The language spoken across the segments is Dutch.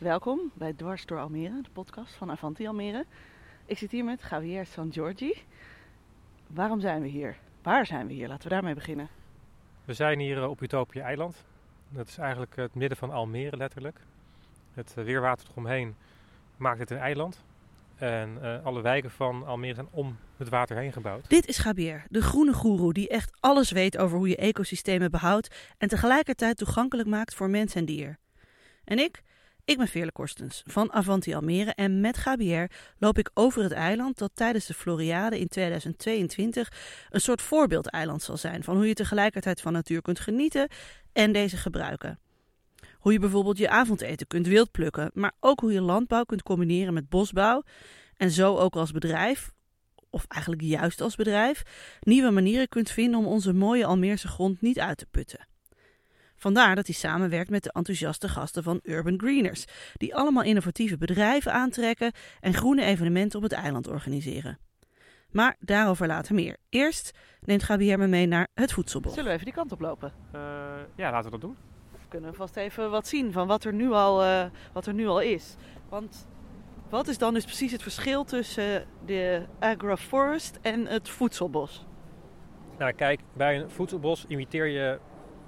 Welkom bij Dwars door Almere, de podcast van Avanti Almere. Ik zit hier met Javier San Giorgi. Waarom zijn we hier? Waar zijn we hier? Laten we daarmee beginnen. We zijn hier eh, op Utopia Eiland. Dat is eigenlijk het midden van Almere letterlijk. Het eh, weerwater eromheen maakt het een eiland. En uh, alle wijken van Almere zijn om het water heen gebouwd. Dit is Gabier, de groene goeroe die echt alles weet over hoe je ecosystemen behoudt en tegelijkertijd toegankelijk maakt voor mens en dier. En ik? Ik ben Veerle Korstens van Avanti Almere en met Gabier loop ik over het eiland dat tijdens de Floriade in 2022 een soort voorbeeldeiland zal zijn van hoe je tegelijkertijd van natuur kunt genieten en deze gebruiken. Hoe je bijvoorbeeld je avondeten kunt wildplukken, maar ook hoe je landbouw kunt combineren met bosbouw en zo ook als bedrijf, of eigenlijk juist als bedrijf, nieuwe manieren kunt vinden om onze mooie Almeerse grond niet uit te putten. Vandaar dat hij samenwerkt met de enthousiaste gasten van Urban Greeners, die allemaal innovatieve bedrijven aantrekken en groene evenementen op het eiland organiseren. Maar daarover later meer. Eerst neemt Gabier me mee naar het voedselbos. Zullen we even die kant op lopen? Uh, ja, laten we dat doen. We kunnen vast even wat zien van wat er nu al, uh, wat er nu al is. Want wat is dan dus precies het verschil tussen de agroforest en het voedselbos? Nou, kijk, bij een voedselbos imiteer je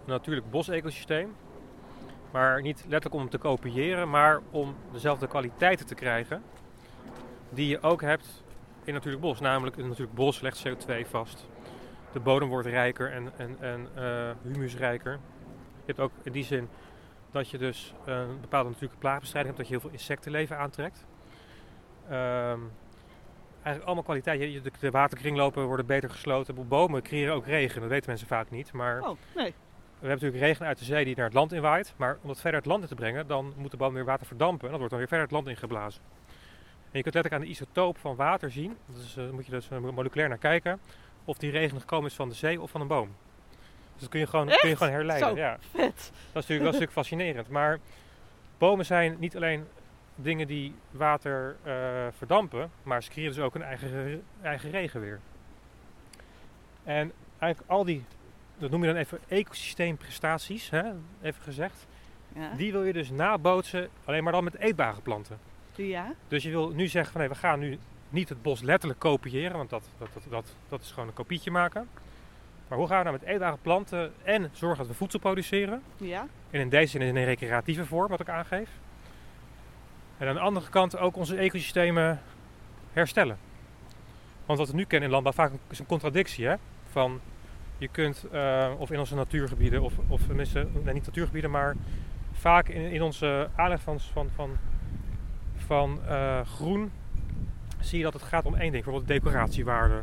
natuurlijk bosecosysteem. Maar niet letterlijk om hem te kopiëren, maar om dezelfde kwaliteiten te krijgen die je ook hebt in natuurlijk bos. Namelijk, een natuurlijk bos legt CO2 vast. De bodem wordt rijker en, en, en uh, humusrijker. Je hebt ook in die zin dat je dus een bepaalde natuurlijke plaagbestrijding hebt, dat je heel veel insectenleven aantrekt. Um, eigenlijk allemaal kwaliteit. De waterkringlopen worden beter gesloten. Bomen creëren ook regen, dat weten mensen vaak niet. Maar oh, nee. We hebben natuurlijk regen uit de zee die naar het land inwaait. Maar om dat verder het land in te brengen, dan moet de boom weer water verdampen. En dat wordt dan weer verder het land ingeblazen. En je kunt letterlijk aan de isotoop van water zien. Dus uh, moet je dus moleculair naar kijken. Of die regen gekomen is van de zee of van een boom. Dus dat kun je gewoon, kun je gewoon herleiden. Zo, ja. vet. Dat is, natuurlijk, dat is natuurlijk fascinerend. Maar bomen zijn niet alleen dingen die water uh, verdampen, maar ze creëren dus ook een eigen, eigen regen weer. En eigenlijk al die dat noem je dan even ecosysteemprestaties, hè? even gezegd. Ja. Die wil je dus nabootsen, alleen maar dan met eetbare planten. Ja. Dus je wil nu zeggen van nee, we gaan nu niet het bos letterlijk kopiëren, want dat, dat, dat, dat, dat is gewoon een kopietje maken. Maar hoe gaan we nou met eetbare planten en zorgen dat we voedsel produceren? Ja. En in deze zin in een recreatieve vorm, wat ik aangeef. En aan de andere kant ook onze ecosystemen herstellen. Want wat we nu kennen in landbouw vaak is een contradictie. Hè? Van je kunt, uh, of in onze natuurgebieden, of, of tenminste, nee, niet natuurgebieden, maar vaak in, in onze aanleg van, van, van, van uh, groen zie je dat het gaat om één ding, bijvoorbeeld decoratiewaarde,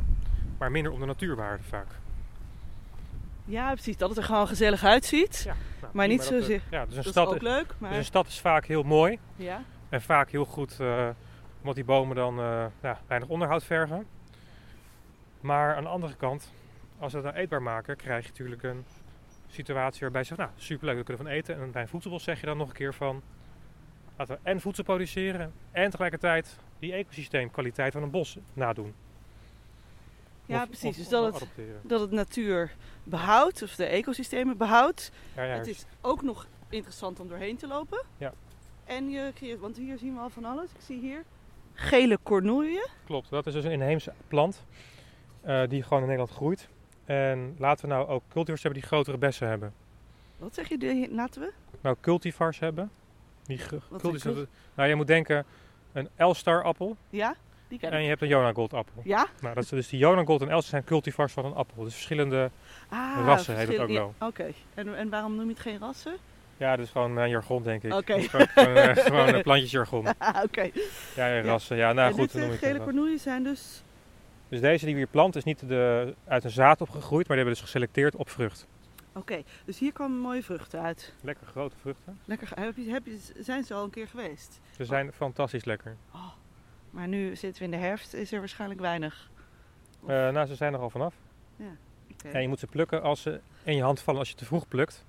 maar minder om de natuurwaarde vaak. Ja, precies. Dat het er gewoon gezellig uitziet. Ja, nou, maar niet zozeer. Ja, dus een dat stad is ook leuk. Maar... Dus een stad is vaak heel mooi. Ja. En vaak heel goed, uh, omdat die bomen dan uh, ja, weinig onderhoud vergen. Maar aan de andere kant, als we het nou eetbaar maken, krijg je natuurlijk een situatie waarbij je zegt, nou superleuk, we kunnen van eten. En bij een voedselbos zeg je dan nog een keer van, laten we en voedsel produceren en tegelijkertijd die ecosysteemkwaliteit van een bos nadoen. Ja, precies. dus dat het, dat het natuur behoudt, of de ecosystemen behoudt. Ja, ja, het is ook nog interessant om doorheen te lopen. Ja. En je creëert, want hier zien we al van alles. Ik zie hier gele cornoeien. Klopt, dat is dus een inheemse plant uh, die gewoon in Nederland groeit. En laten we nou ook cultivars hebben die grotere bessen hebben. Wat zeg je, laten we? Nou, cultivars hebben. Die cultivars, nou, je moet denken, een Elstar appel. Ja, die ken ik. En je hebt een Jonagold appel. Ja? Nou, dat is dus die Jonagold en Elstar zijn cultivars van een appel. Dus verschillende ah, rassen heet het ook wel. Oké, en, en waarom noem je het geen rassen? Ja, dat is gewoon mijn jargon, denk ik. Oké. Gewoon, gewoon, uh, gewoon een plantjesjargon. Oké. Ja, rassen. Ja, nou en goed. Dit, uh, gele cornoeien zijn dus dus deze die we hier planten is niet de, uit een zaad opgegroeid, maar die hebben we dus geselecteerd op vrucht. Oké, dus hier komen mooie vruchten uit. Lekker grote vruchten. Lekker, heb je, heb je, zijn ze al een keer geweest? Ze zijn oh. fantastisch lekker. Oh, maar nu zitten we in de herfst, is er waarschijnlijk weinig. Uh, nou, ze zijn er al vanaf. Ja, okay. En je moet ze plukken als ze in je hand vallen als je te vroeg plukt.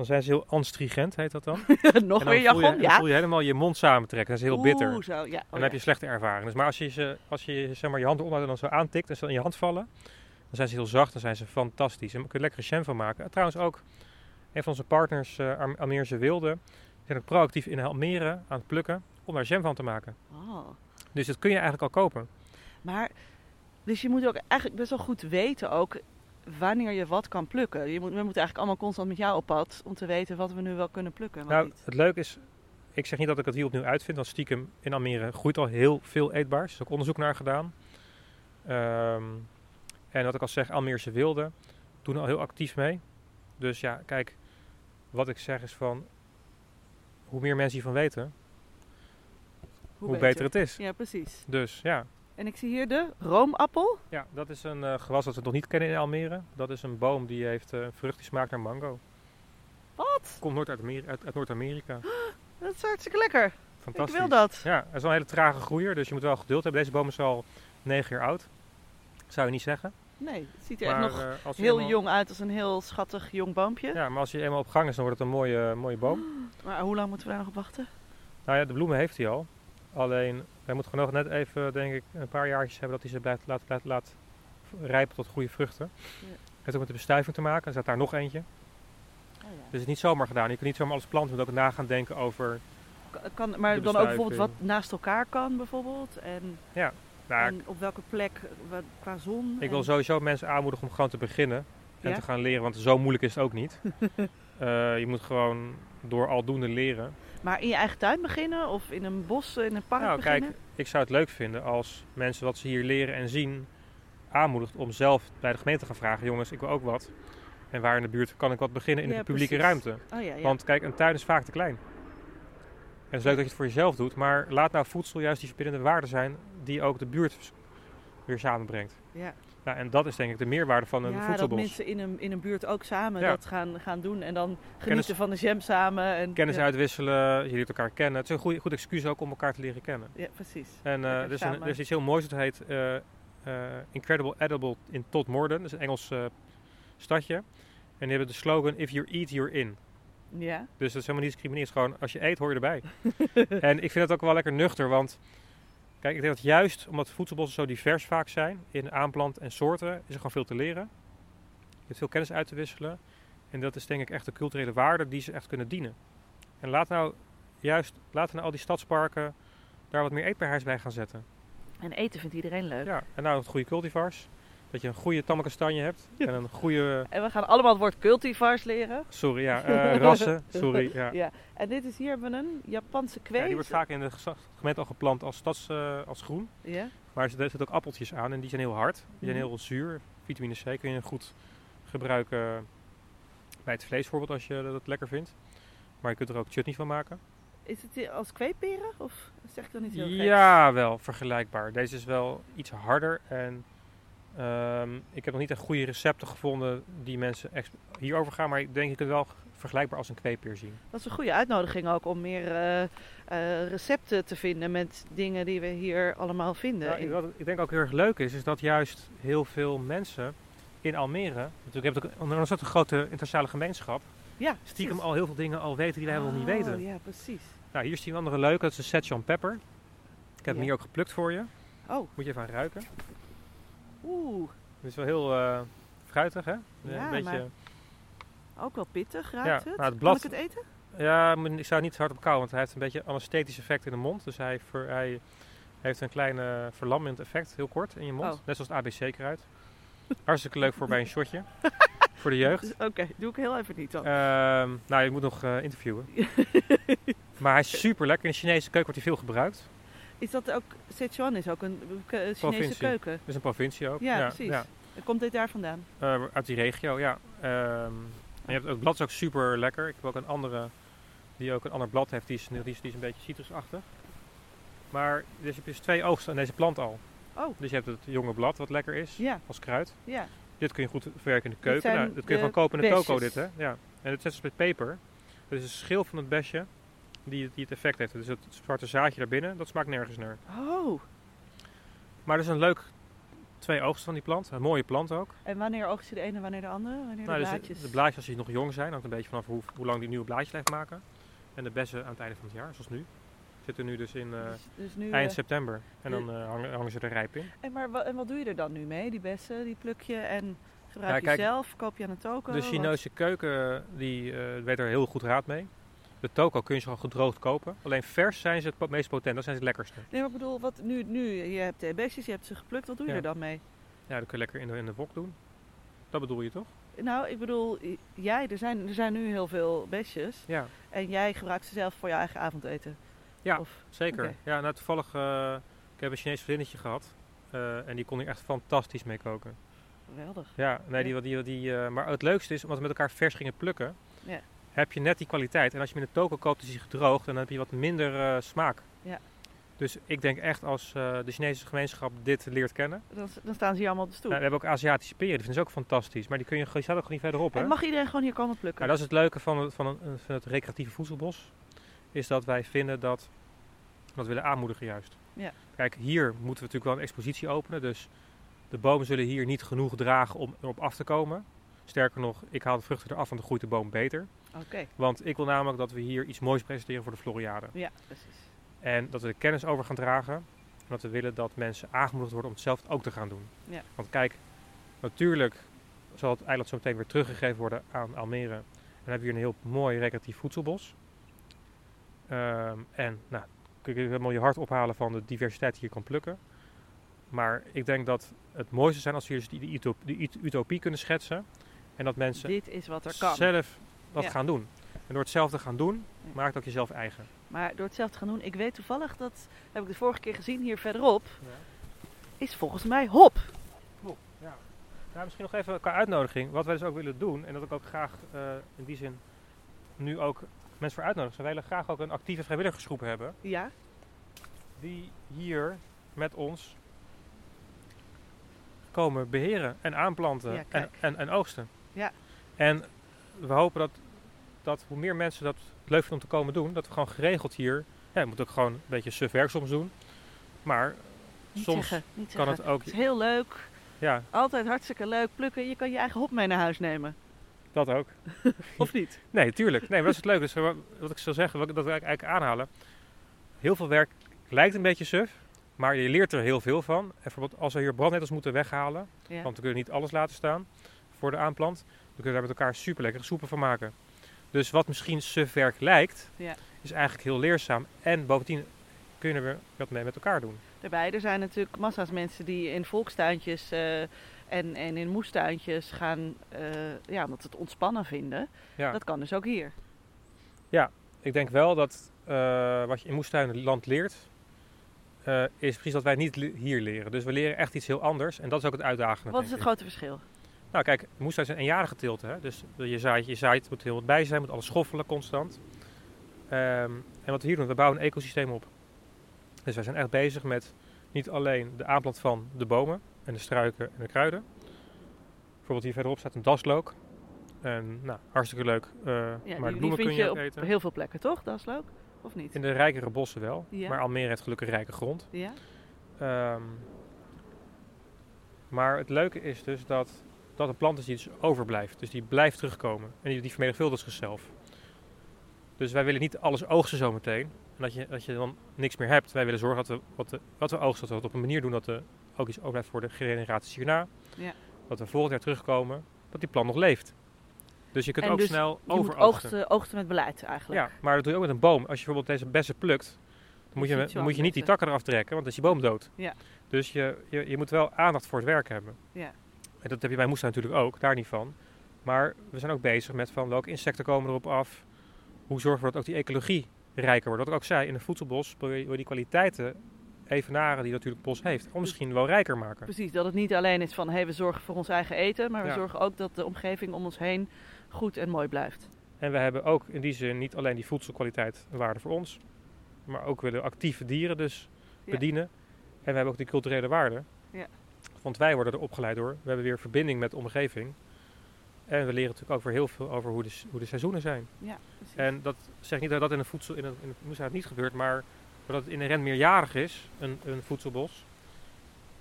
Dan zijn ze heel anstrigent, heet dat dan. Nog weer jargon, ja. Dan voel je helemaal je mond samentrekken. Dat is heel bitter. Zo, ja. en dan heb je slechte ervaring. Dus maar als je, ze, als je zeg maar, je hand eronder dan zo aantikt en ze in je hand vallen, dan zijn ze heel zacht, dan zijn ze fantastisch. En kun je lekkere jam van maken. En trouwens ook, een van onze partners, uh, Ameerse Wilde, die zijn ook proactief in Almere aan het plukken om daar jam van te maken. Oh. Dus dat kun je eigenlijk al kopen. Maar, dus je moet ook eigenlijk best wel goed weten ook wanneer je wat kan plukken. Je moet, we moeten eigenlijk allemaal constant met jou op pad om te weten wat we nu wel kunnen plukken. Nou, niet. het leuke is, ik zeg niet dat ik het hier opnieuw uitvind, want stiekem in Almere groeit al heel veel eetbaars. Er is ook onderzoek naar gedaan. Ehm, en wat ik al zeg, Almeerse wilden doen al heel actief mee. Dus ja, kijk, wat ik zeg is van, hoe meer mensen hiervan weten, hoe, beter. het is. Ja, precies. Dus ja. En ik zie hier de roomappel. ja, dat is een eh, gewas dat we nog niet kennen in Almere. Dat is een boom die heeft eh, een vrucht die smaakt naar mango. Wat? Komt Noord uit, Amer- uit, uit Noord-Amerika. Dat is hartstikke lekker. Fantastisch. Ik wil dat. Ja, het is wel een hele trage groeier, dus je moet wel geduld hebben. Deze boom is al 9 jaar oud. Zou je niet zeggen. Nee, het ziet er maar echt nog eh, heel eenmaal- jong uit als een heel schattig jong boompje. Ja, maar als je eenmaal op gang is, dan wordt het een mooie, mooie boom. Maar hoe lang moeten we daar nog op wachten? Nou ja, de bloemen heeft hij al. Alleen, wij moeten gewoon nog net even, denk ik, een paar jaartjes hebben dat hij ze blijft, laat, laat, laat rijpen tot goede vruchten. Ja. heeft ook met de bestuiving te maken. Er staat daar nog eentje. Oh, Dus het is niet zomaar gedaan. Je kunt niet zomaar alles planten. Je moet ook na gaan denken over... Kan, maar dan ook bijvoorbeeld wat naast elkaar kan bijvoorbeeld. En, Nou, en op welke plek wat, qua zon. ik wil sowieso mensen aanmoedigen om gewoon te beginnen. En Ja? te gaan leren, want zo moeilijk is het ook niet. Eh, je moet gewoon door aldoende leren. Maar in je eigen tuin beginnen of in een bos, in een park Nou, beginnen? kijk, ik zou het leuk vinden als mensen wat ze hier leren en zien aanmoedigt om zelf bij de gemeente te gaan vragen: jongens, ik wil ook wat. En waar in de buurt kan ik wat beginnen in Ja, de publieke precies. ruimte? Oh ja, ja. Want kijk, een tuin is vaak te klein. En het is leuk dat je het voor jezelf doet, maar laat nou voedsel juist die verbindende waarden zijn die ook de buurt weer samenbrengt. ja. Nou, en dat is denk ik de meerwaarde van een ja, dat voedselbos. mensen in een, in een buurt ook samen Ja. dat gaan, gaan doen. En dan genieten Kennis- van de jam samen. En, Kennis ja. uitwisselen, je leert elkaar kennen. Het is een goed, goed excuus ook om elkaar te leren kennen. Ja, precies. En Lekker er, is een, er is iets heel moois, dat heet eh, eh, Incredible Edible in Todmorden. Dat is een Engels stadje. En die hebben de slogan, if you eat, you're in. Ja, Dus dat is helemaal niet discriminerend. Gewoon, als je eet, hoor je erbij. en ik vind het ook wel lekker nuchter, want... Kijk, ik denk dat juist omdat voedselbossen zo divers vaak zijn in aanplant en soorten, is er gewoon veel te leren. Je hebt veel kennis uit te wisselen. En dat is denk ik echt de culturele waarde die ze echt kunnen dienen. En laat nou juist, laten nou al die stadsparken daar wat meer eetbaarheid bij gaan zetten. en eten vindt iedereen leuk. Ja, en nou het goede cultivars. Dat je een goede tamme kastanje hebt. En een goede, En we gaan allemaal het woord cultivars leren. sorry ja, eh, rassen. Sorry, ja. Ja. En dit is hier hebben we een Japanse kwees. Ja, die wordt vaak in de gemeente al geplant als, stads, eh, als groen. Ja. Maar er zitten ook appeltjes aan en die zijn heel hard. Die zijn Mhm. heel zuur. Vitamine C kun je goed gebruiken bij het vlees bijvoorbeeld als je dat lekker vindt. Maar je kunt er ook chutney van maken. Is het als kweeperen? Of zeg ik dan niet heel gek? Ja, wel vergelijkbaar. Deze is wel iets harder en ehm, ik heb nog niet echt goede recepten gevonden die mensen hierover gaan. Maar ik denk ik het wel vergelijkbaar als een kweepeer zien. Dat is een goede uitnodiging ook om meer eh, eh, recepten te vinden met dingen die we hier allemaal vinden. Nou, wat ik denk ook heel erg leuk is, is dat juist heel veel mensen in Almere, natuurlijk heb ik ook een ontzettend grote internationale gemeenschap, ja, stiekem precies. al heel veel dingen al weten die wij helemaal niet weten. Oh, ja, precies. Nou, hier is die andere leuke, dat is een Szechuan pepper. Ik heb Ja. hem hier ook geplukt voor je. Oh, Moet je even aan ruiken. Oeh. Het is wel heel eh, fruitig, hè? Ja, een beetje, Ook wel pittig ruikt Ja, het. nou, het Kan blad- ik het eten? Ja, maar ik zou niet hard op kou, want hij heeft een beetje anesthetisch effect in de mond. Dus hij, ver- hij heeft een klein eh, verlammend effect, heel kort in je mond. Oh. Net zoals het ABC-kruid. Hartstikke leuk voor bij een shotje. voor de jeugd. Oké, doe ik heel even niet dan. Ehm, nou, je moet nog eh, interviewen. maar hij is super lekker. In de Chinese keuken wordt hij veel gebruikt. Is dat ook, Sichuan is ook een ke- Chinese Provincie. keuken? Dat is een provincie ook. Ja, precies. Komt dit daar vandaan? Eh, uit die regio, ja. Ehm, en je hebt, het blad is ook super lekker. Ik heb ook een andere die ook een ander blad heeft. Die is, die is, die is een beetje citrusachtig. Maar dus je hebt dus twee oogsten aan deze plant al. Oh, Dus je hebt het jonge blad wat lekker is ja, als kruid. ja. Dit kun je goed verwerken in de keuken. Nou, dat kun je gewoon kopen in de toko dit hè. Ja. En het zet dus met peper. Dat is een schil van het besje die, die het effect heeft. Dus het zwarte zaadje daarbinnen, dat smaakt nergens naar. Oh, Maar dat is een leuk twee oogsten van die plant. Een mooie plant ook. en wanneer oogst je de ene en wanneer de andere? Wanneer Nou, de dus blaadjes? de, de blaadjes als die nog jong zijn, hangt een beetje vanaf hoe, hoe lang die nieuwe blaadjes blijft maken. En de bessen aan het einde van het jaar, zoals nu. Zitten nu dus in eh, dus, dus nu, eind eh, september. En dan eh, hangen, hangen ze er rijp in. en, maar, en wat doe je er dan nu mee? Die bessen, die pluk je en gebruik Ja, je zelf? Koop je aan een toko? De Wat- Chinese keuken die, weet er heel goed raad mee. De toko kun je ze gewoon gedroogd kopen. Alleen vers zijn ze het meest potent, dat zijn ze het lekkerste. Nee, maar ik bedoel, wat nu, nu je hebt de beestjes, je hebt ze geplukt, wat doe je Ja. er dan mee? Ja, dat kun je lekker in de, in de wok doen. Dat bedoel je toch? Nou, ik bedoel, jij, er zijn, er zijn nu heel veel beestjes Ja, en jij gebruikt ze zelf voor je eigen avondeten. Ja. Of, zeker. Ja, nou toevallig, eh, ik heb een Chinees vriendinnetje gehad. eh, en die kon hier echt fantastisch mee koken. geweldig. Ja, nee, die, die, die, eh, maar het leukste is, omdat we met elkaar vers gingen plukken, Ja. Heb je net die kwaliteit. En als je hem in de toko koopt, is hij gedroogd en dan heb je wat minder eh, smaak. Ja. Dus ik denk echt als eh, de Chinese gemeenschap dit leert kennen. Dan, dan staan ze hier allemaal op de stoep. Nou, we hebben ook Aziatische peren, die vinden ze ook fantastisch. Maar die, kun je, die staat ook niet verderop. Hè? en mag iedereen gewoon hier komen plukken? Nou, dat is het leuke van het, van, een- van het recreatieve voedselbos. Is dat wij vinden dat dat willen aanmoedigen juist. Ja. Kijk, hier moeten we natuurlijk wel een expositie openen. Dus de bomen zullen hier niet genoeg dragen om erop af te komen. Sterker nog, ik haal de vruchten eraf en dan groeit de boom beter. Oké, Want ik wil namelijk dat we hier iets moois presenteren voor de Floriade. ja, precies. En dat we de kennis over gaan dragen. En dat we willen dat mensen aangemoedigd worden om het zelf ook te gaan doen. Ja. Want kijk, natuurlijk zal het eiland zo meteen weer teruggegeven worden aan Almere. En dan hebben we hier een heel mooi recreatief voedselbos. Ehm, en nou, kun je helemaal je hart ophalen van de diversiteit die je kan plukken. Maar ik denk dat het mooiste zijn als we hier dus die, die, utop- die ut- utopie kunnen schetsen. En dat mensen Dit is wat er kan. zelf dat Ja. gaan doen. En door het zelf te gaan doen, Ja. maakt ook jezelf eigen. Maar door het zelf te gaan doen, ik weet toevallig, dat heb ik de vorige keer gezien hier verderop, is volgens mij hop. Ja. Nou, misschien nog even qua uitnodiging. Wat wij dus ook willen doen, en dat ik ook graag eh, in die zin nu ook mensen voor uitnodigen. Wij willen graag ook een actieve vrijwilligersgroep hebben. Ja, Die hier met ons komen beheren en aanplanten Ja, en, en, en oogsten. Ja. En we hopen dat, dat hoe meer mensen dat leuk vinden om te komen doen, dat we gewoon geregeld hier, ja, je moet ook gewoon een beetje suf werk soms doen. Maar niet soms zeggen. Niet kan zeggen. het ook, Het is heel leuk, ja, altijd hartstikke leuk plukken. Je kan je eigen hop mee naar huis nemen. dat ook. Of niet? Nee, tuurlijk. Nee, maar dat is het leuke. Dus wat wat ik zou zeggen, wat dat wil ik eigenlijk aanhalen. Heel veel werk lijkt een beetje suf, maar je leert er heel veel van. En bijvoorbeeld als we hier brandnetels moeten weghalen, Ja. want we kunnen niet alles laten staan voor de aanplant, dan kunnen we daar met elkaar super lekkere soepen van maken. Dus wat misschien suf werk lijkt, Ja. is eigenlijk heel leerzaam. En bovendien kun je er weer wat mee met elkaar doen. Daarbij, er zijn natuurlijk massa's mensen die in volkstuintjes eh, en, en in moestuintjes gaan, eh, ja, omdat ze het ontspannen vinden. Ja. Dat kan dus ook hier. Ik denk wel dat eh, wat je in moestuinland leert, is precies wat wij niet hier leren. Dus we leren echt iets heel anders. En dat is ook het uitdagende. Wat is het grote verschil? Nou kijk, moestuin is een eenjarige teelt. Hè? Dus je zaait, je zaait, moet heel wat bij zijn, moet alles schoffelen constant. Ehm, en wat we hier doen, we bouwen een ecosysteem op. Dus wij zijn echt bezig met niet alleen de aanplant van de bomen en de struiken en de kruiden. Bijvoorbeeld hier verderop staat een daslook. En nou, hartstikke leuk. eh, Ja, maar die, bloemen kun je je ook op eten. heel veel plekken, toch? Leuk. Of niet? In de rijkere bossen wel. Ja. Maar Almere heeft gelukkig rijke grond. Ja? Ehm, maar het leuke is dus dat dat een plant is die dus overblijft. Dus die blijft terugkomen. En die, die vermenigvuldigt zichzelf. Dus wij willen niet alles oogsten zometeen. En dat je, dat je dan niks meer hebt. Wij willen zorgen dat we wat, we- wat we oogsten, dat we op een manier doen dat er ook iets overblijft voor de generaties hierna. Ja. Dat we volgend jaar terugkomen, dat die plant nog leeft. Dus je kunt En ook dus snel Je overoogsten. oogsten, oogsten met beleid eigenlijk. Ja, maar dat doe je ook met een boom. Als je bijvoorbeeld deze bessen plukt, dan moet je, dan moet je niet die takken eraf trekken, want dan is die boom dood. Ja. Dus je, je, je moet wel aandacht voor het werk hebben. Ja. En dat heb je bij moestuin natuurlijk ook, daar niet van. Maar we zijn ook bezig met van welke insecten komen erop af. Hoe zorgen we dat ook die ecologie rijker wordt. Wat ik ook zei, in een voedselbos je je die kwaliteiten evenaren die natuurlijk het bos heeft. Of misschien wel rijker maken. Precies, dat het niet alleen is van hey, we zorgen voor ons eigen eten, maar we Ja. zorgen ook dat de omgeving om ons heen goed en mooi blijft. En we hebben ook in die zin niet alleen die voedselkwaliteit een waarde voor ons. Maar ook willen actieve dieren dus Ja. bedienen. En we hebben ook die culturele waarde. Ja. Want wij worden er opgeleid door. We hebben weer verbinding met de omgeving. En we leren natuurlijk ook weer heel veel over hoe de, hoe de seizoenen zijn. Ja, precies. En dat zeg niet dat dat in een voedsel in een, in niet gebeurt, maar dat het inherent meerjarig is, een, een voedselbos.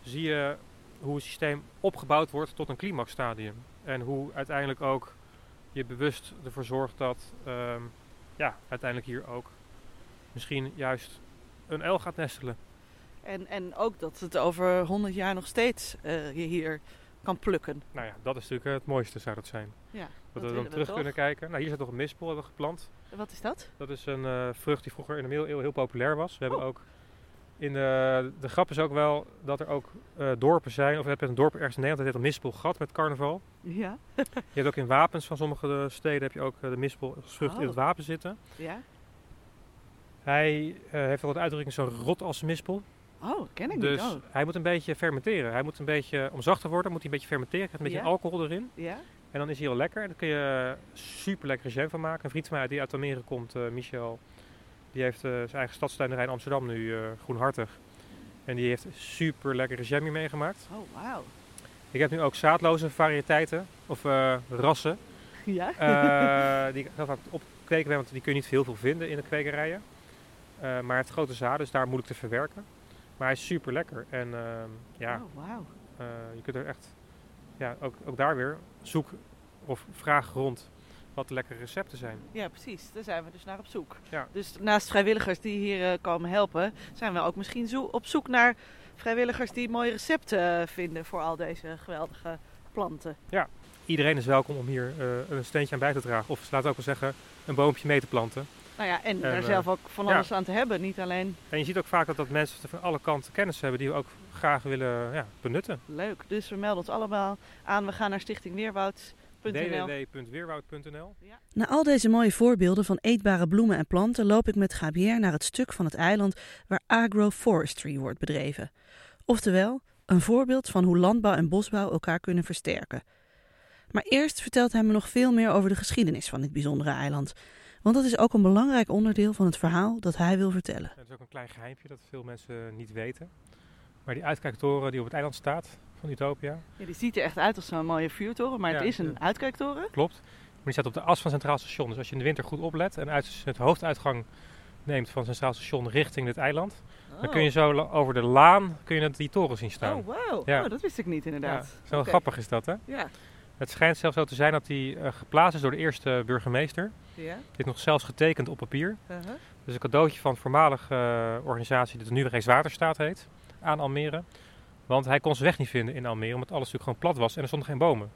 Zie je hoe het systeem opgebouwd wordt tot een climaxstadium. En hoe uiteindelijk ook je bewust ervoor zorgt dat ehm, ja, uiteindelijk hier ook misschien juist een uil gaat nestelen. En, en ook dat het over 100 jaar nog steeds eh, je hier kan plukken. Nou ja, dat is natuurlijk het mooiste zou dat zijn. Ja. Dat we dan terug kunnen kijken. Nou, hier zit nog een mispel hebben we geplant. Wat is dat? Dat is een eh, vrucht die vroeger in de middeleeuwen heel populair was. We hebben Oh. ook in de, de grap is ook wel dat er ook eh, dorpen zijn, of je hebt een dorp ergens in Nederland, dat heet een mispelgat met carnaval. Ja. Je hebt ook in wapens van sommige eh, steden heb je ook eh, de mispel vrucht in Oh. het wapen zitten. Ja? Hij eh, heeft wel de uitdrukking zo rot als mispel. Oh, ken ik Dus niet. Oh. hij moet een beetje fermenteren. Hij moet een beetje, om zacht te worden, moet hij een beetje fermenteren. Krijgt een beetje alcohol erin. Ja? En dan is hij heel lekker. En daar kun je super lekkere jam van maken. Een vriend van mij die uit Almere komt, eh, Michel, die heeft eh, zijn eigen stadstuinerij in Amsterdam nu, eh, Groenhartig. En die heeft super lekkere jam hier meegemaakt. Oh, wauw. Ik heb nu ook zaadloze variëteiten, of rassen, Ja? die ik heel vaak opkweken ben, want die kun je niet heel veel vinden in de kwekerijen. Maar heeft grote zaden, dus daar moeilijk te verwerken. Maar hij is super lekker. En ehm, ja, Oh, wauw. eh, je kunt er echt, ja, ook, ook daar weer zoek of vraag rond wat de lekkere recepten zijn. Ja, precies. Daar zijn we dus naar op zoek. Ja. Dus naast vrijwilligers die hier eh, komen helpen, zijn we ook misschien zo op zoek naar vrijwilligers die mooie recepten eh, vinden voor al deze geweldige planten. Iedereen is welkom om hier een steentje aan bij te dragen. Of laten we ook wel zeggen, een boompje mee te planten. Nou ja, en, daar eh, zelf ook van ja. alles aan te hebben. Niet alleen En je ziet ook vaak dat, dat mensen van alle kanten kennis hebben die we ook graag willen ja, benutten. leuk. Dus we melden ons allemaal aan. We gaan naar stichtingweerwoud.nl. www.weerwoud.nl Na al deze mooie voorbeelden van eetbare bloemen en planten loop ik met Gabier naar het stuk van het eiland waar agroforestry wordt bedreven. Oftewel, een voorbeeld van hoe landbouw en bosbouw elkaar kunnen versterken. Maar eerst vertelt hij me nog veel meer over de geschiedenis van dit bijzondere eiland. Want dat is ook een belangrijk onderdeel van het verhaal dat hij wil vertellen. Het is ook een klein geheimpje dat veel mensen niet weten. Maar die uitkijktoren die op het eiland staat van Utopia, Ja, die ziet er echt uit als zo'n mooie vuurtoren, maar Ja, het is een uitkijktoren. klopt. Maar die staat op de as van Centraal Station. Dus als je in de winter goed oplet en uit het hoofduitgang neemt van Centraal Station richting dit eiland, dan kun je zo la- over de laan kun je die toren zien staan. Oh, wauw. Ja. Oh, dat wist ik niet ja, inderdaad. zo grappig is dat hè? Ja. Het schijnt zelfs zo te zijn dat die eh, geplaatst is door de eerste burgemeester. Ja. Dit is nog zelfs getekend op papier. Uh-huh. Dus een cadeautje van een voormalige eh, organisatie die nu Rijkswaterstaat heet, aan Almere. Want hij kon zijn weg niet vinden in Almere, omdat alles natuurlijk gewoon plat was en er stonden geen bomen.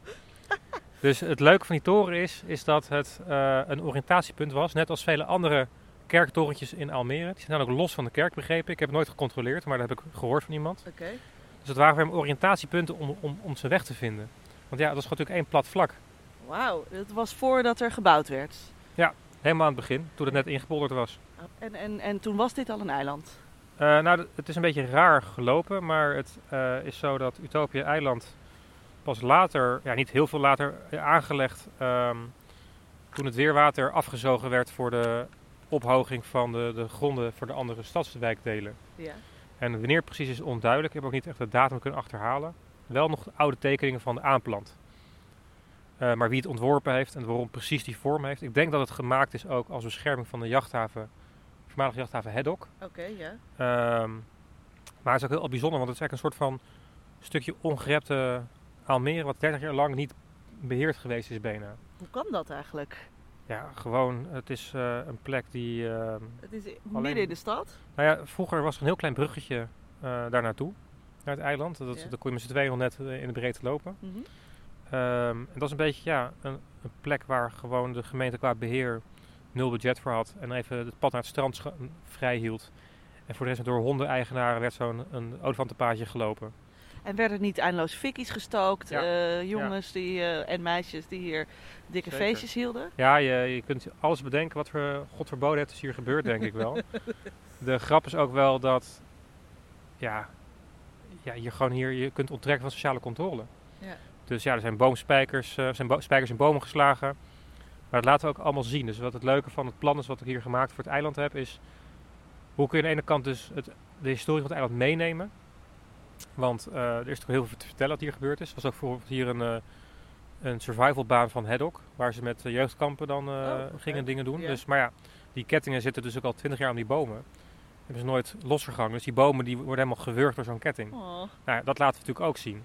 dus het leuke van die toren is, is dat het eh, een oriëntatiepunt was, net als vele andere kerktorentjes in Almere. Die zijn dan ook los van de kerk, begrepen. Ik heb het nooit gecontroleerd, maar dat heb ik gehoord van iemand. Oké. Dus het waren voor hem oriëntatiepunten om, om, om zijn weg te vinden. Want ja, dat is natuurlijk één plat vlak. Wauw, het was voordat er gebouwd werd. Helemaal aan het begin, toen het net ingepolderd was. En, en, en toen was dit al een eiland. Eh, nou, het is een beetje raar gelopen, maar het eh, is zo dat Utopia Eiland pas later, ja niet heel veel later, eh, aangelegd ehm, toen het weerwater afgezogen werd voor de ophoging van de, de gronden voor de andere stadswijkdelen. Ja. En wanneer precies is onduidelijk, ik heb ook niet echt de datum kunnen achterhalen. Wel nog oude tekeningen van de aanplant. Eh, maar wie het ontworpen heeft en waarom precies die vorm heeft. Ik denk dat het gemaakt is ook als bescherming van de jachthaven, voormalige jachthaven Hedok. Oké, ja. Ehm, maar het is ook heel bijzonder, want het is eigenlijk een soort van stukje ongerepte Almere, wat 30 jaar lang niet beheerd geweest is bijna. Hoe kan dat eigenlijk? Ja, gewoon, het is eh, een plek die... ehm, Het is i- Alleen- midden in de stad. nou ja, vroeger was er een heel klein bruggetje eh, daar naartoe, naar het eiland. Dat, Ja. Kon je met z'n tweeën al net in de breedte lopen. Mhm. Ehm, en dat is een beetje ja, een, een plek waar gewoon de gemeente qua beheer nul budget voor had. En even het pad naar het strand vrij hield. En voor de rest door hondeneigenaren werd zo'n een olifantenpaadje gelopen. En werden niet eindeloos fikkies gestookt? Ja. eh, jongens die, eh, en meisjes die hier dikke Zeker. feestjes hielden? Ja, je, je kunt alles bedenken wat er God verboden heeft, is hier gebeurd, denk ik wel. De grap is ook wel dat ja, ja, je gewoon hier je kunt onttrekken van sociale controle. Ja. Dus ja, er zijn boomspijkers, er zijn bo- spijkers in bomen geslagen. Maar dat laten we ook allemaal zien. Dus wat het leuke van het plan is wat ik hier gemaakt voor het eiland heb, is hoe kun je aan de ene kant dus het, de historie van het eiland meenemen. Want eh, er is natuurlijk heel veel te vertellen wat hier gebeurd is. Er was ook bijvoorbeeld hier een, eh, een survivalbaan van Hedok, waar ze met jeugdkampen dan Oh, gingen dingen doen. Ja. Dus, maar ja, die kettingen zitten dus ook al twintig jaar aan die bomen. Hebben ze nooit losgegangen. Dus die bomen die worden helemaal gewurgd door zo'n ketting. Oh. Nou, dat laten we natuurlijk ook zien.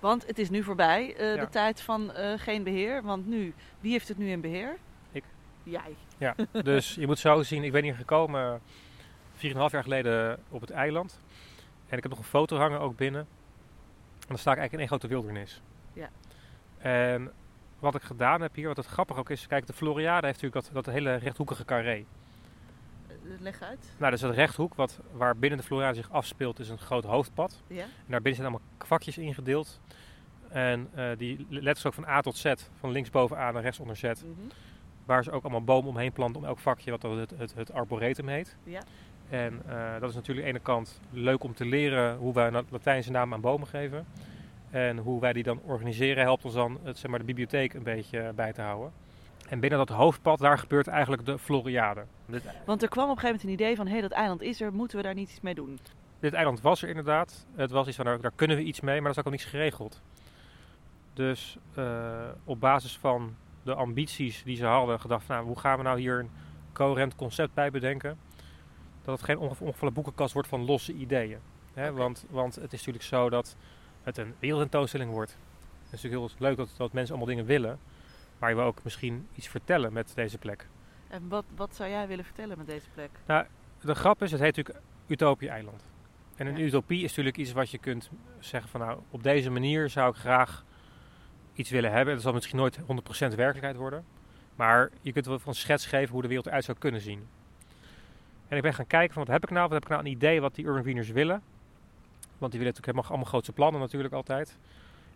Want het is nu voorbij, eh, Ja. de tijd van eh, geen beheer. Want nu, wie heeft het nu in beheer? Ik. Jij. Ja, dus je moet zo zien. Ik ben hier gekomen 4,5 jaar geleden op het eiland. En ik heb nog een foto hangen ook binnen. En dan sta ik eigenlijk in één grote wildernis. Ja. En wat ik gedaan heb hier, wat het grappig ook is, kijk, de Floriade heeft natuurlijk dat, dat hele rechthoekige carré. Leg uit. Nou, dus dat rechthoek wat, waar binnen de Floriade zich afspeelt, is een groot hoofdpad. Ja. En daarbinnen zijn allemaal kwakjes ingedeeld. En eh, die letters ook van A tot Z, van linksboven A naar rechtsonder Z. Mhm. Waar ze ook allemaal bomen omheen planten om elk vakje, wat het, het arboretum heet. Ja. En eh, dat is natuurlijk aan de ene kant leuk om te leren hoe wij een Latijnse naam aan bomen geven. En hoe wij die dan organiseren helpt ons dan het, zeg maar, de bibliotheek een beetje bij te houden. En binnen dat hoofdpad, daar gebeurt eigenlijk de Floriade. Want er kwam op een gegeven moment een idee van, hé, dat eiland is er, moeten we daar niet iets mee doen? dit eiland was er inderdaad. Het was iets van, daar, daar kunnen we iets mee, maar er is ook al niets geregeld. Dus eh, op basis van de ambities die ze hadden, gedacht van, nou, hoe gaan we nou hier een coherent concept bij bedenken? Dat het geen onge- ongevallen boekenkast wordt van losse ideeën. Hè? Want, want het is natuurlijk zo dat het een wereldtentoonstelling wordt. Het is natuurlijk heel leuk dat, dat mensen allemaal dingen willen. Maar je wil ook misschien iets vertellen met deze plek. En wat, wat zou jij willen vertellen met deze plek? De grap is, het heet natuurlijk Utopie Eiland. En een Ja. utopie is natuurlijk iets wat je kunt zeggen van nou, op deze manier zou ik graag iets willen hebben. Dat zal misschien nooit 100% werkelijkheid worden. Maar je kunt wel van een schets geven hoe de wereld eruit zou kunnen zien. En ik ben gaan kijken van wat heb ik nou? Wat heb ik nou een idee wat die urban wieners willen? Want die willen natuurlijk helemaal allemaal grootse plannen natuurlijk altijd.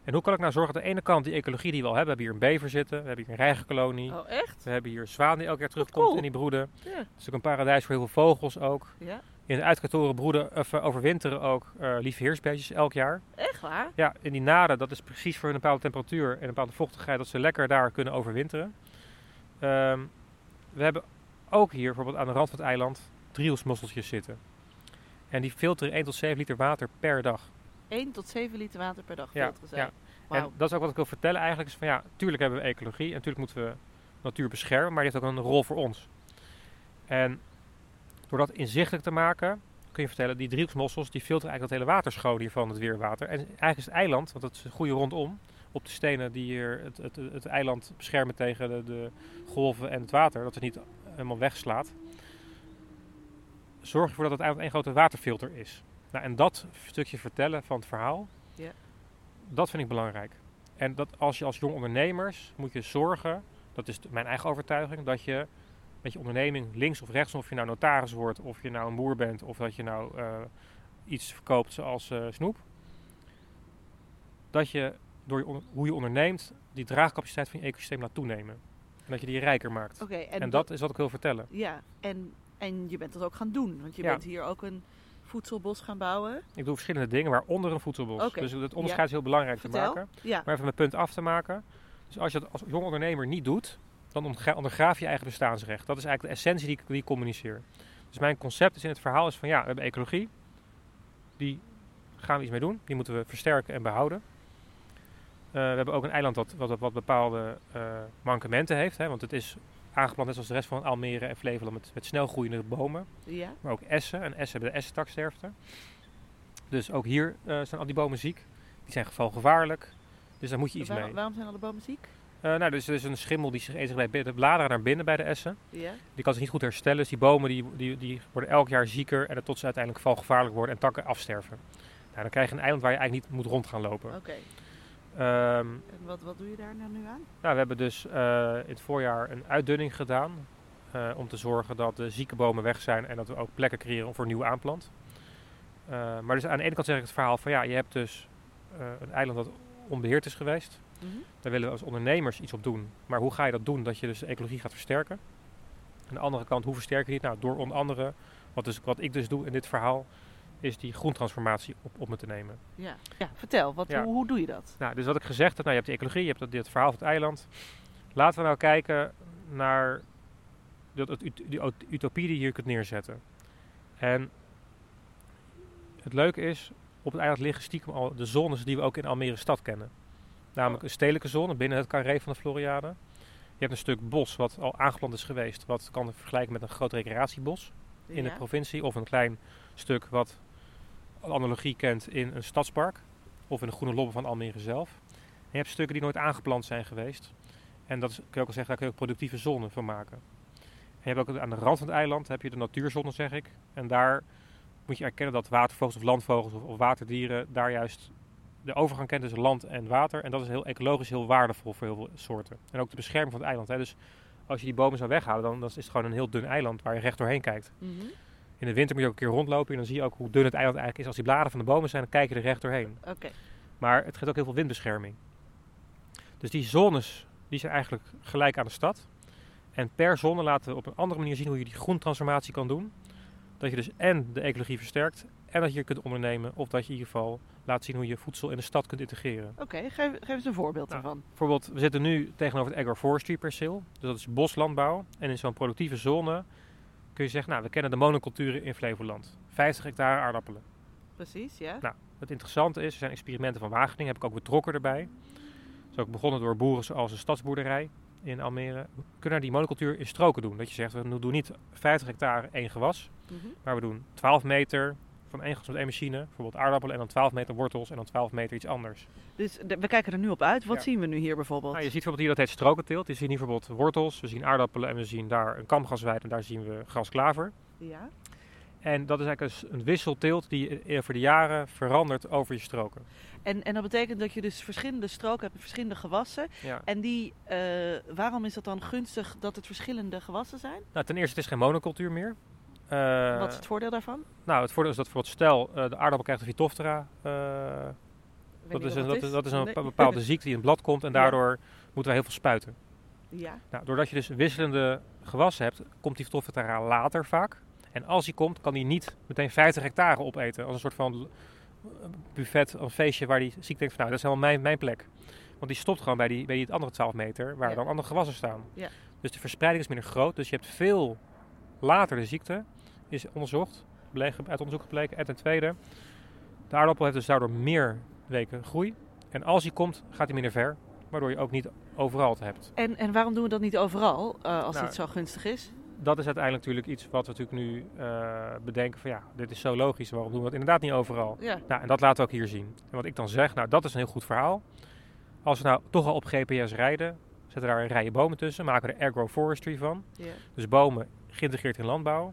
En hoe kan ik nou zorgen dat aan de ene kant die ecologie die we al hebben. We hebben hier een bever zitten, we hebben hier een reigerkolonie. Oh, echt? We hebben hier zwaan die elk jaar terugkomt cool. en die broeden. Ja. Het is ook een paradijs voor heel veel vogels ook. Ja. In de uitkatoren broeden, of, eh, overwinteren ook eh lieve heersbeestjes elk jaar. Echt waar? Ja, in die naden, dat is precies voor een bepaalde temperatuur en een bepaalde vochtigheid, dat ze lekker daar kunnen overwinteren. Ehm, we hebben ook hier bijvoorbeeld aan de rand van het eiland driehoeksmosseltjes zitten. En die filteren 1 tot 7 liter water per dag. 1 tot 7 liter water per dag Ja, filteren. En dat is ook wat ik wil vertellen eigenlijk. Is van ja, tuurlijk hebben we ecologie en natuurlijk moeten we natuur beschermen, maar die heeft ook een rol voor ons. En door dat inzichtelijk te maken, kun je vertellen, die driehoeksmossels die filteren eigenlijk dat hele water schoon hier van het weerwater. En eigenlijk is het eiland, want het is een goede rondom, op de stenen die hier het, het, het eiland beschermen tegen de, de golven en het water, dat het niet helemaal wegslaat. Zorg ervoor dat het eiland één grote waterfilter is. Nou, en dat stukje vertellen van het verhaal, Ja. dat vind ik belangrijk. En dat als je als jong ondernemers moet je zorgen, dat is mijn eigen overtuiging, dat je met je onderneming links of rechts, of je nou notaris wordt, of je nou een boer bent, of dat je nou eh, iets verkoopt zoals eh, snoep, dat je door je hoe je onderneemt die draagcapaciteit van je ecosysteem laat toenemen. En dat je die rijker maakt. En, En, dat is wat ik wil vertellen. Ja, en, en je bent dat ook gaan doen. Want je Ja. bent hier ook een voedselbos gaan bouwen. Ik doe verschillende dingen, waaronder een voedselbos. Oké, Dus het onderscheid is heel belangrijk te maken. Ja. Maar even mijn punt af te maken. Dus als je dat als jong ondernemer niet doet, dan ondergraaf je eigen bestaansrecht. Dat is eigenlijk de essentie die ik, die ik communiceer. Dus mijn concept is in het verhaal is van ja, we hebben ecologie. Die gaan we iets mee doen. Die moeten we versterken en behouden. Eh, we hebben ook een eiland dat, wat, wat bepaalde eh, mankementen heeft. Hè, want het is aangeplant net zoals de rest van Almere en Flevoland met, met snel groeiende bomen. Ja. Maar ook essen. En essen hebben de essentaksterfte. Dus ook hier eh, zijn al die bomen ziek. Die zijn gevaarlijk. Dus daar moet je iets Waar- mee. waarom zijn alle bomen ziek? Eh, nou, dus er is een schimmel die zich eet bij de bladeren naar binnen bij de essen. Ja. Die kan zich niet goed herstellen. Dus die bomen die, die, die worden elk jaar zieker en tot ze uiteindelijk valgevaarlijk worden en takken afsterven. Nou, dan krijg je een eiland waar je eigenlijk niet moet rond gaan lopen. Oké. Ehm, En wat, wat doe je daar nou nu aan? nou, we hebben dus eh, in het voorjaar een uitdunning gedaan. eh, om te zorgen dat de zieke bomen weg zijn en dat we ook plekken creëren voor nieuwe aanplant. Eh, maar dus aan de ene kant zeg ik het verhaal van ja, je hebt dus een eiland dat onbeheerd is geweest. Mhm. Daar willen we als ondernemers iets op doen. Maar hoe ga je dat doen dat je dus de ecologie gaat versterken? Aan de andere kant, hoe versterk je die? Nou, door onder andere, wat, dus, wat ik dus doe in dit verhaal, is die groentransformatie op, op me te nemen. Ja. ja, vertel, wat, Ja. Hoe, hoe doe je dat? Nou, dus wat ik gezegd heb, nou, je hebt de ecologie, je hebt dat, dit verhaal van het eiland. Laten we nou kijken naar dat, het die ut- utopie die je hier kunt neerzetten. En het leuke is, op het eiland liggen stiekem al de zones die we ook in Almere stad kennen. Namelijk een stedelijke zone binnen het carré van de Floriade. Je hebt een stuk bos wat al aangeplant is geweest, wat kan vergelijken met een groot recreatiebos in ja. de provincie. Of een klein stuk wat analogie kent in een stadspark. Of in de groene lobben van Almere zelf. Je hebt stukken die nooit aangeplant zijn geweest. En dat kun je ook al zeggen, daar kun je ook productieve zone van maken. En je hebt ook aan de rand van het eiland heb je de natuurzone, zeg ik. En daar moet je erkennen dat watervogels of landvogels of, of waterdieren daar juist de overgang kent tussen land en water. En dat is heel ecologisch heel waardevol voor heel veel soorten. En ook de bescherming van het eiland. Hè. Dus als je die bomen zou weghalen, dan, dan is het gewoon een heel dun eiland waar je recht doorheen kijkt. Mhm. In de winter moet je ook een keer rondlopen en dan zie je ook hoe dun het eiland eigenlijk is. Als die bladeren van de bomen zijn, dan kijk je er recht doorheen. Oké. Maar het geeft ook heel veel windbescherming. Dus die zones die zijn eigenlijk gelijk aan de stad. En per zone laten we op een andere manier zien hoe je die groentransformatie kan doen. Dat je dus en de ecologie versterkt en dat je kunt ondernemen. Of dat je in ieder geval laat zien hoe je voedsel in de stad kunt integreren. Oké, geef, geef eens een voorbeeld Nou, daarvan. Bijvoorbeeld, we zitten nu tegenover het agroforestry perceel. Dus dat is boslandbouw. En in zo'n productieve zone kun je zeggen, nou we kennen de monoculturen in Flevoland. 50 hectare aardappelen. Precies, ja. Nou, het interessante is, er zijn experimenten van Wageningen, heb ik ook betrokken erbij. Dat is ook begonnen door boeren zoals de stadsboerderij in Almere. We kunnen die monocultuur in stroken doen. Dat je zegt, we doen niet 50 hectare één gewas, Mhm. maar we doen 12 meter van één met één machine. Bijvoorbeeld aardappelen en dan 12 meter wortels en dan 12 meter iets anders. Dus we kijken er nu op uit. Wat Ja. zien we nu hier bijvoorbeeld? Nou, je ziet bijvoorbeeld hier dat heet strokenteelt. Je ziet hier bijvoorbeeld wortels, we zien aardappelen en we zien daar een kamgrasweide en daar zien we grasklaver. Ja. En dat is eigenlijk een wisselteelt die voor de jaren verandert over je stroken. En, en dat betekent dat je dus verschillende stroken hebt, verschillende gewassen. Ja. En die, eh, waarom is dat dan gunstig dat het verschillende gewassen zijn? Nou, ten eerste, het is geen monocultuur meer. Eh, Wat is het voordeel daarvan? Nou, het voordeel is dat bijvoorbeeld stel, eh, de aardappel krijgt een Phytophthora. eh, dat, is een, dat is, dat is een Nee. bepaalde ziekte die in het blad komt en Ja. daardoor moeten wij heel veel spuiten. Ja. Nou, doordat je dus wisselende gewassen hebt, komt die Phytophthora later vaak. En als die komt, kan die niet meteen 50 hectare opeten. Als een soort van buffet, een feestje waar die ziek denkt van nou, dat is helemaal mijn, mijn plek. Want die stopt gewoon bij die, bij die andere 12 meter, waar Ja. dan andere gewassen staan. Ja. Dus de verspreiding is minder groot. Dus je hebt veel later de ziekte, is onderzocht, uit onderzoek gebleken. En ten tweede, de aardappel heeft dus daardoor meer weken groei. En als hij komt, gaat hij minder ver, waardoor je ook niet overal het hebt. En, en waarom doen we dat niet overal, eh, als Nou, dit zo gunstig is? dat is uiteindelijk natuurlijk iets wat we natuurlijk nu eh, bedenken van ja, dit is zo logisch, waarom doen we dat inderdaad niet overal? Ja. Nou, en dat laten we ook hier zien. En wat ik dan zeg, nou dat is een heel goed verhaal. Als we nou toch al op GPS rijden, zetten daar een rijen bomen tussen, maken we er agroforestry van. ja. Dus bomen geïntegreerd in landbouw.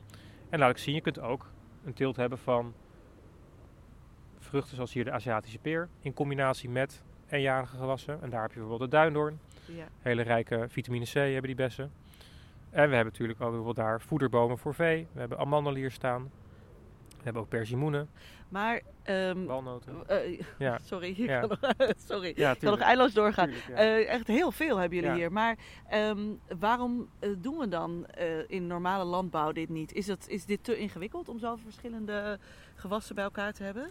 En laat ik zien, je kunt ook een teelt hebben van vruchten zoals hier de Aziatische peer, in combinatie met eenjarige gewassen. En daar heb je bijvoorbeeld de duindoorn. ja. Hele rijke vitamine C hebben die bessen. En we hebben natuurlijk ook bijvoorbeeld daar voederbomen voor vee. We hebben amandelen hier staan. We hebben ook persimoenen, Maar, ehm, walnoten. eh, Ja, sorry, ik Ja. kan nog, sorry. ja Ik kan nog tuurlijk. eindeloos doorgaan. Tuurlijk. Eh, echt heel veel hebben jullie hier. Maar ehm, waarom eh, doen we dan in normale landbouw dit niet? Is, het, is dit te ingewikkeld om zoveel verschillende gewassen bij elkaar te hebben?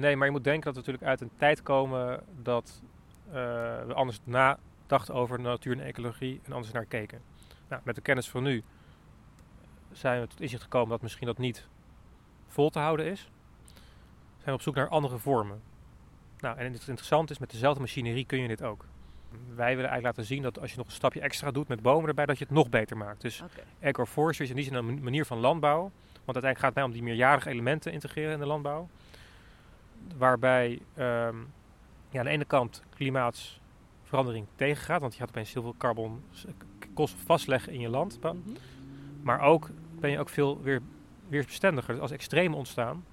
Nee, maar je moet denken dat we natuurlijk uit een tijd komen dat we anders nadachten over natuur en ecologie en anders naar keken. Nou, met de kennis van nu zijn we tot inzicht gekomen dat misschien dat niet vol te houden is. Zijn we op zoek naar andere vormen. Nou, en het interessante is, met dezelfde machinerie kun je dit ook. Wij willen eigenlijk laten zien dat als je nog een stapje extra doet met bomen erbij, dat je het nog beter maakt. Dus Oké. agroforestry is in die zin een manier van landbouw. Want uiteindelijk gaat het mij om die meerjarige elementen integreren in de landbouw. Waarbij ehm, ja, aan de ene kant klimaatsverandering tegengaat. Want je gaat opeens heel veel carbon k- koolstof vastleggen in je land. Mhm. Maar ook ben je ook veel weer, weersbestendiger. Als extremen ontstaan,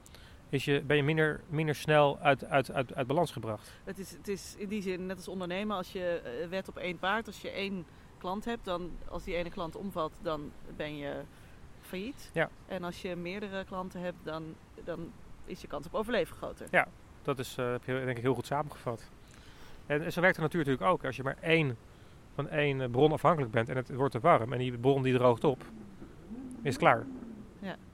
is je, ben je minder, minder snel uit, uit, uit, uit balans gebracht. Het, is, het is in die zin net als ondernemen. Als je eh, wet op één paard, als je één klant hebt, dan als die ene klant omvalt, dan ben je failliet. Ja. En als je meerdere klanten hebt, dan, dan is je kans op overleven groter. Ja. Dat is eh, heb je denk ik heel goed samengevat. En zo werkt de natuur natuurlijk ook. Als je maar één, van één bron afhankelijk bent en het wordt te warm en die bron die droogt op, is klaar.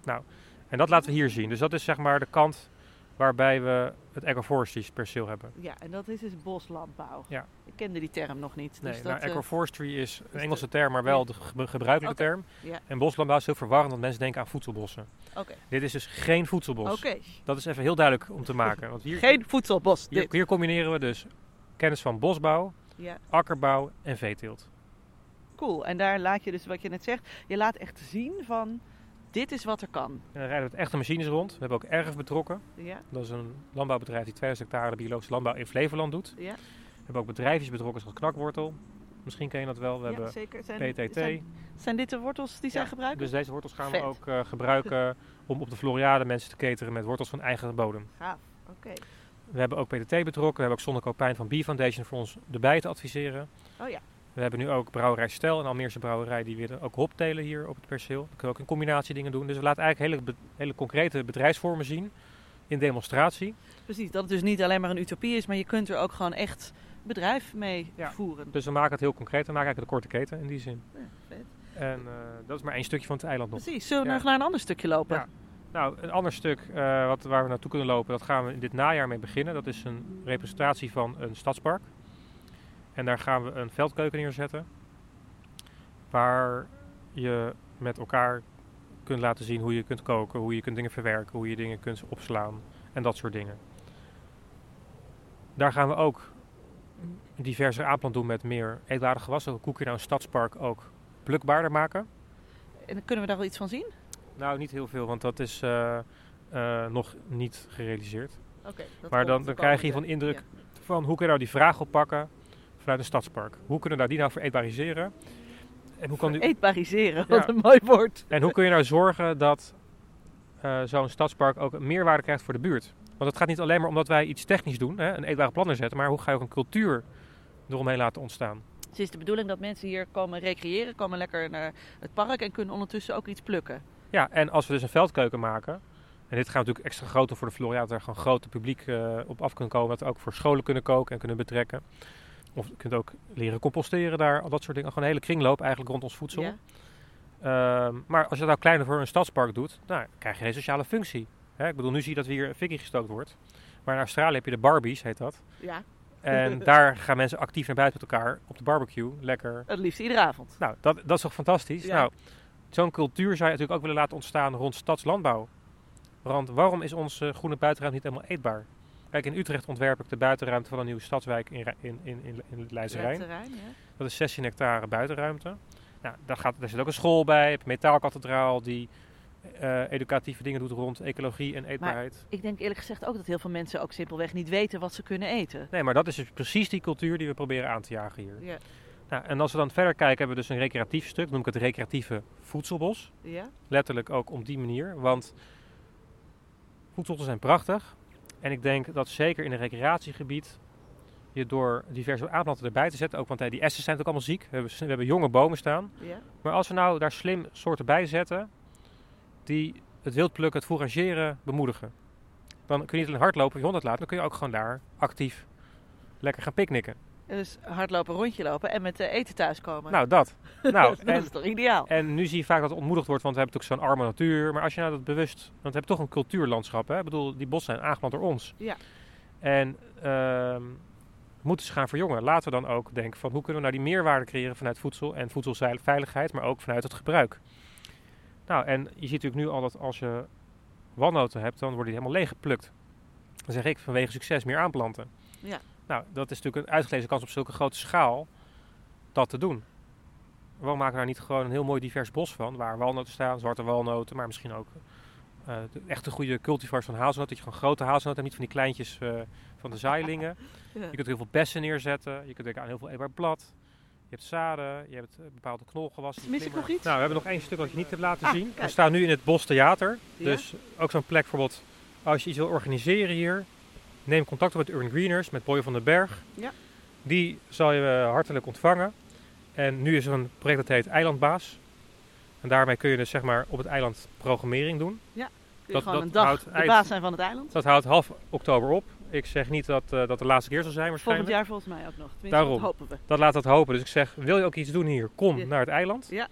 Nou, en dat laten we hier zien. Dus dat is zeg maar de kant waarbij we het agroforestry perceel hebben. Ja, en dat is dus boslandbouw. Ja. Ik kende die term nog niet. Nee, dus nou, dat, eh, agroforestry is een Engelse term, maar wel de ge- gebruikelijke term. Ja. En boslandbouw is heel verwarrend, want mensen denken aan voedselbossen. Oké. Dit is dus geen voedselbos. Oké. Dat is even heel duidelijk om te maken. Want hier, Geen voedselbos. hier, hier combineren we dus kennis van bosbouw, Ja, akkerbouw en veeteelt. cool. En daar laat je dus wat je net zegt, je laat echt zien van dit is wat er kan. En dan rijden we met echte machines rond. We hebben ook erf betrokken. Ja, Dat is een landbouwbedrijf die 2000 hectare biologische landbouw in Flevoland doet. ja, We hebben ook bedrijfjes betrokken zoals Knakwortel. Misschien ken je dat wel. We ja hebben zeker. Zijn, PTT. Zijn, zijn dit de wortels die zij gebruiken? Dus deze wortels gaan Vet. we ook eh, gebruiken om op de Floriade mensen te cateren met wortels van eigen bodem. Gaaf. Oké. We hebben ook PTT betrokken. We hebben ook Sonne Kopijn van Bee Foundation voor ons erbij te adviseren. Oh ja. We hebben nu ook Brouwerij Stel, een Almeerse brouwerij, die willen ook hop telen hier op het perceel. Dan kunnen we ook een combinatie dingen doen. Dus we laten eigenlijk hele, hele concrete bedrijfsvormen zien in demonstratie. Precies, dat het dus niet alleen maar een utopie is, maar je kunt er ook gewoon echt bedrijf mee Ja. voeren. Dus we maken het heel concreet. We maken eigenlijk de korte keten in die zin. Ja, vet. En eh, dat is maar één stukje van het eiland nog. Precies, zullen we Ja. nog naar een ander stukje lopen? Ja. Nou, een ander stuk eh, wat, waar we naartoe kunnen lopen, dat gaan we in dit najaar mee beginnen. Dat is een representatie van een stadspark. En daar gaan we een veldkeuken neerzetten. Waar je met elkaar kunt laten zien hoe je kunt koken, hoe je kunt dingen verwerken, hoe je dingen kunt opslaan en dat soort dingen. Daar gaan we ook diverse aanplant doen met meer eetbare gewassen. Hoe kun je nou een stadspark ook plukbaarder maken? En kunnen we daar wel iets van zien? Nou, niet heel veel, want dat is eh, eh, nog niet gerealiseerd. Oké. Maar dan- dan krijg je van indruk- Van hoe kun je nou die vraag oppakken vanuit een stadspark? Hoe kunnen we nou die nou vereetbariseren? En hoe, kan die, Eetbariseren, Ja. wat een mooi woord. en hoe kun je nou zorgen dat eh, zo'n stadspark ook een meerwaarde krijgt voor de buurt? Want het gaat niet alleen maar omdat wij iets technisch doen, hè, een eetbare plan neerzetten, maar hoe ga je ook een cultuur eromheen laten ontstaan? Het is de bedoeling dat mensen hier komen recreëren, komen lekker naar het park en kunnen ondertussen ook iets plukken. Ja, en als we dus een veldkeuken maken, en dit gaat natuurlijk extra groter voor de Floriade, dat er gewoon groot publiek eh, op af kunnen komen, dat we ook voor scholen kunnen koken en kunnen betrekken. Of je kunt ook leren composteren daar, al dat soort dingen. Gewoon een hele kringloop eigenlijk rond ons voedsel. Ja? Ehm, maar als je dat nou kleiner voor een stadspark doet, nou, dan krijg je geen sociale functie. Hè? Ik bedoel, nu zie je dat hier een fikkie gestookt wordt. Maar in Australië heb je de Barbies, heet dat. ja, En daar gaan mensen actief naar buiten met elkaar op de barbecue. Lekker. het liefst iedere avond. Nou, dat, dat is toch fantastisch? Ja. Nou, zo'n cultuur zou je natuurlijk ook willen laten ontstaan rond stadslandbouw. Want waarom is onze groene buitenruimte niet helemaal eetbaar? Kijk, in Utrecht ontwerp ik de buitenruimte van een nieuwe stadswijk in, in, in, in, in ja. Dat is 16 hectare buitenruimte. Nou, daar, gaat, daar zit ook een school bij, een metaalkathedraal die eh, educatieve dingen doet rond ecologie en eetbaarheid. Ik denk eerlijk gezegd ook dat heel veel mensen ook simpelweg niet weten wat ze kunnen eten. Nee, maar dat is dus precies die cultuur die we proberen aan te jagen hier. Ja. Nou, en als we dan verder kijken, hebben we dus een recreatief stuk, noem ik het recreatieve voedselbos. Ja? Letterlijk ook op die manier, want voedselbossen zijn prachtig. En ik denk dat zeker in een recreatiegebied je door diverse aanplanten erbij te zetten, ook want die essen zijn natuurlijk allemaal ziek. We hebben, we hebben jonge bomen staan. Ja? Maar als we nou daar slim soorten bij zetten die het wildplukken, het fourageren bemoedigen. Dan kun je niet alleen hardlopen of je hond uitlaten, dan kun je ook gewoon daar actief lekker gaan picknicken. Dus hardlopen, rondje lopen en met eh, eten thuiskomen. Nou, dat. Nou, dat en, is toch ideaal? en nu zie je vaak dat het ontmoedigd wordt, want we hebben natuurlijk zo'n arme natuur. Maar als je nou dat bewust, want we hebben toch een cultuurlandschap. Hè? Ik bedoel, die bossen zijn aangeplant door ons. Ja. En ehm, moeten ze gaan verjongen. Laten we dan ook denken van hoe kunnen we nou die meerwaarde creëren vanuit voedsel en voedselveiligheid, maar ook vanuit het gebruik. Nou, en je ziet natuurlijk nu al dat als je walnoten hebt, dan worden die helemaal leeggeplukt. Dan zeg ik vanwege succes meer aanplanten. Ja. Nou, dat is natuurlijk een uitgelezen kans op zulke grote schaal dat te doen. Waarom maken we daar niet gewoon een heel mooi divers bos van, waar walnoten staan, zwarte walnoten, maar misschien ook eh, de echte goede cultivars van hazelnoten. Dat je gewoon grote hazelnoten hebt, niet van die kleintjes eh, van de zaailingen. Ja. Je kunt heel veel bessen neerzetten. Je kunt denken aan heel veel eetbaar blad. Je hebt zaden, je hebt eh, bepaalde knolgewassen. Mis ik nog iets? Nou, we hebben nog één stuk dat je niet hebt laten Ah, zien. We staan nu in het Bos Theater. Ja? Dus ook zo'n plek bijvoorbeeld, als je iets wil organiseren hier, neem contact op met Urban Greeners, met Boy van den Berg. Ja. Die zal je eh, hartelijk ontvangen. En nu is er een project dat heet Eilandbaas. En daarmee kun je dus zeg maar op het eiland programmering doen. Kun je dat- gewoon dat een dag houdt de eind- baas zijn van het eiland? Dat houdt half oktober op. Ik zeg niet dat eh, dat de laatste keer zal zijn Volgend waarschijnlijk. jaar volgens mij ook nog. Tenminste, Daarom. dat hopen we. Dat laat dat hopen. Dus ik zeg, wil je ook iets doen hier? Kom Ja. naar het eiland. Ja.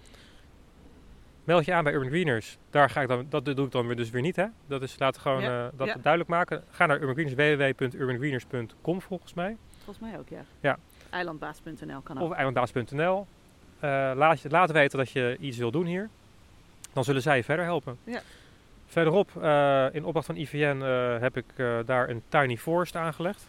Meld je aan bij Urban Greeners. Daar ga ik dan, dat doe ik dan weer dus weer niet. Hè? Dat is laten gewoon Ja. eh, dat Ja. duidelijk maken. Ga naar Urban Greeners, www.urbangreeners.com volgens mij. Volgens mij ook, ja. Ja. Eilandbaas.nl kan ook. Of eilandbaas.nl. Eh, laat, je, laat weten dat je iets wil doen hier. Dan zullen zij je verder helpen. Ja. Verderop, eh, in opdracht van IVN, heb ik daar een tiny forest aangelegd.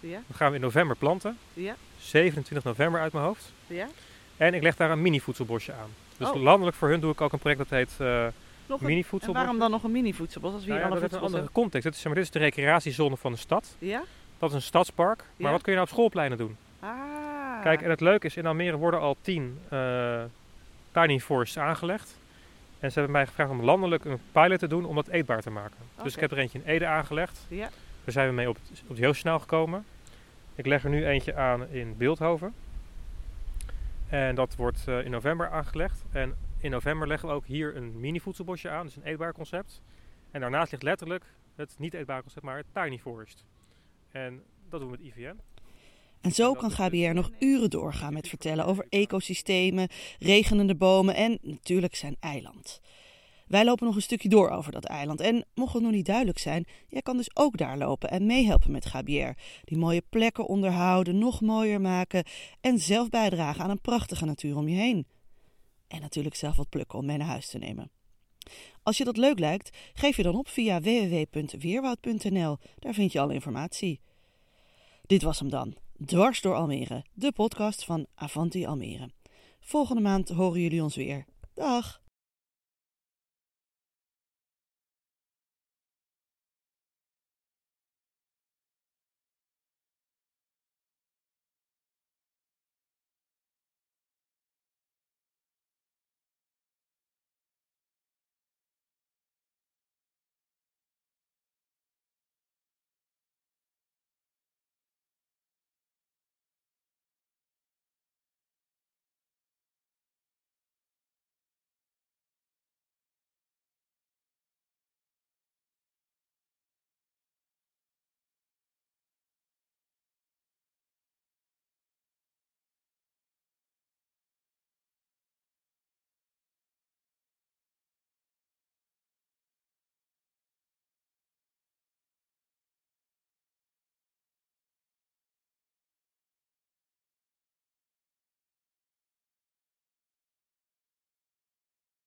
Ja? Dat gaan we in november planten. Ja? 27 november uit mijn hoofd. Ja? En ik leg daar een mini voedselbosje aan. Dus Oh. landelijk voor hun doe ik ook een project dat heet eh Nog een, mini en voedselbosje. waarom dan nog een mini voedselbos als we Nou ja, dat heeft een andere context. Dit is, maar, dit is de recreatiezone van de stad. Ja? Dat is een stadspark. Maar Ja. wat kun je nou op schoolpleinen doen? Ah. Kijk, en het leuke is, in Almere worden al tien eh tiny forests aangelegd. En ze hebben mij gevraagd om landelijk een pilot te doen om dat eetbaar te maken. Dus ik heb er eentje in Ede aangelegd. Ja. Daar zijn we mee op op het snel gekomen. Ik leg er nu eentje aan in Beeldhoven. En dat wordt in november aangelegd. En in november leggen we ook hier een mini voedselbosje aan, dus een eetbaar concept. En daarnaast ligt letterlijk het niet eetbare concept, maar het tiny forest. En dat doen we met IVN. En zo kan GBR nog uren doorgaan met vertellen over ecosystemen, regenende bomen en natuurlijk zijn eiland. Wij lopen nog een stukje door over dat eiland. En mocht het nog niet duidelijk zijn, jij kan dus ook daar lopen en meehelpen met GBR. Die mooie plekken onderhouden, nog mooier maken en zelf bijdragen aan een prachtige natuur om je heen. En natuurlijk zelf wat plukken om mee naar huis te nemen. Als je dat leuk lijkt, geef je dan op via www.weerwoud.nl. Daar vind je alle informatie. Dit was hem dan. Dwars door Almere, de podcast van Avanti Almere. Volgende maand horen jullie ons weer. Dag!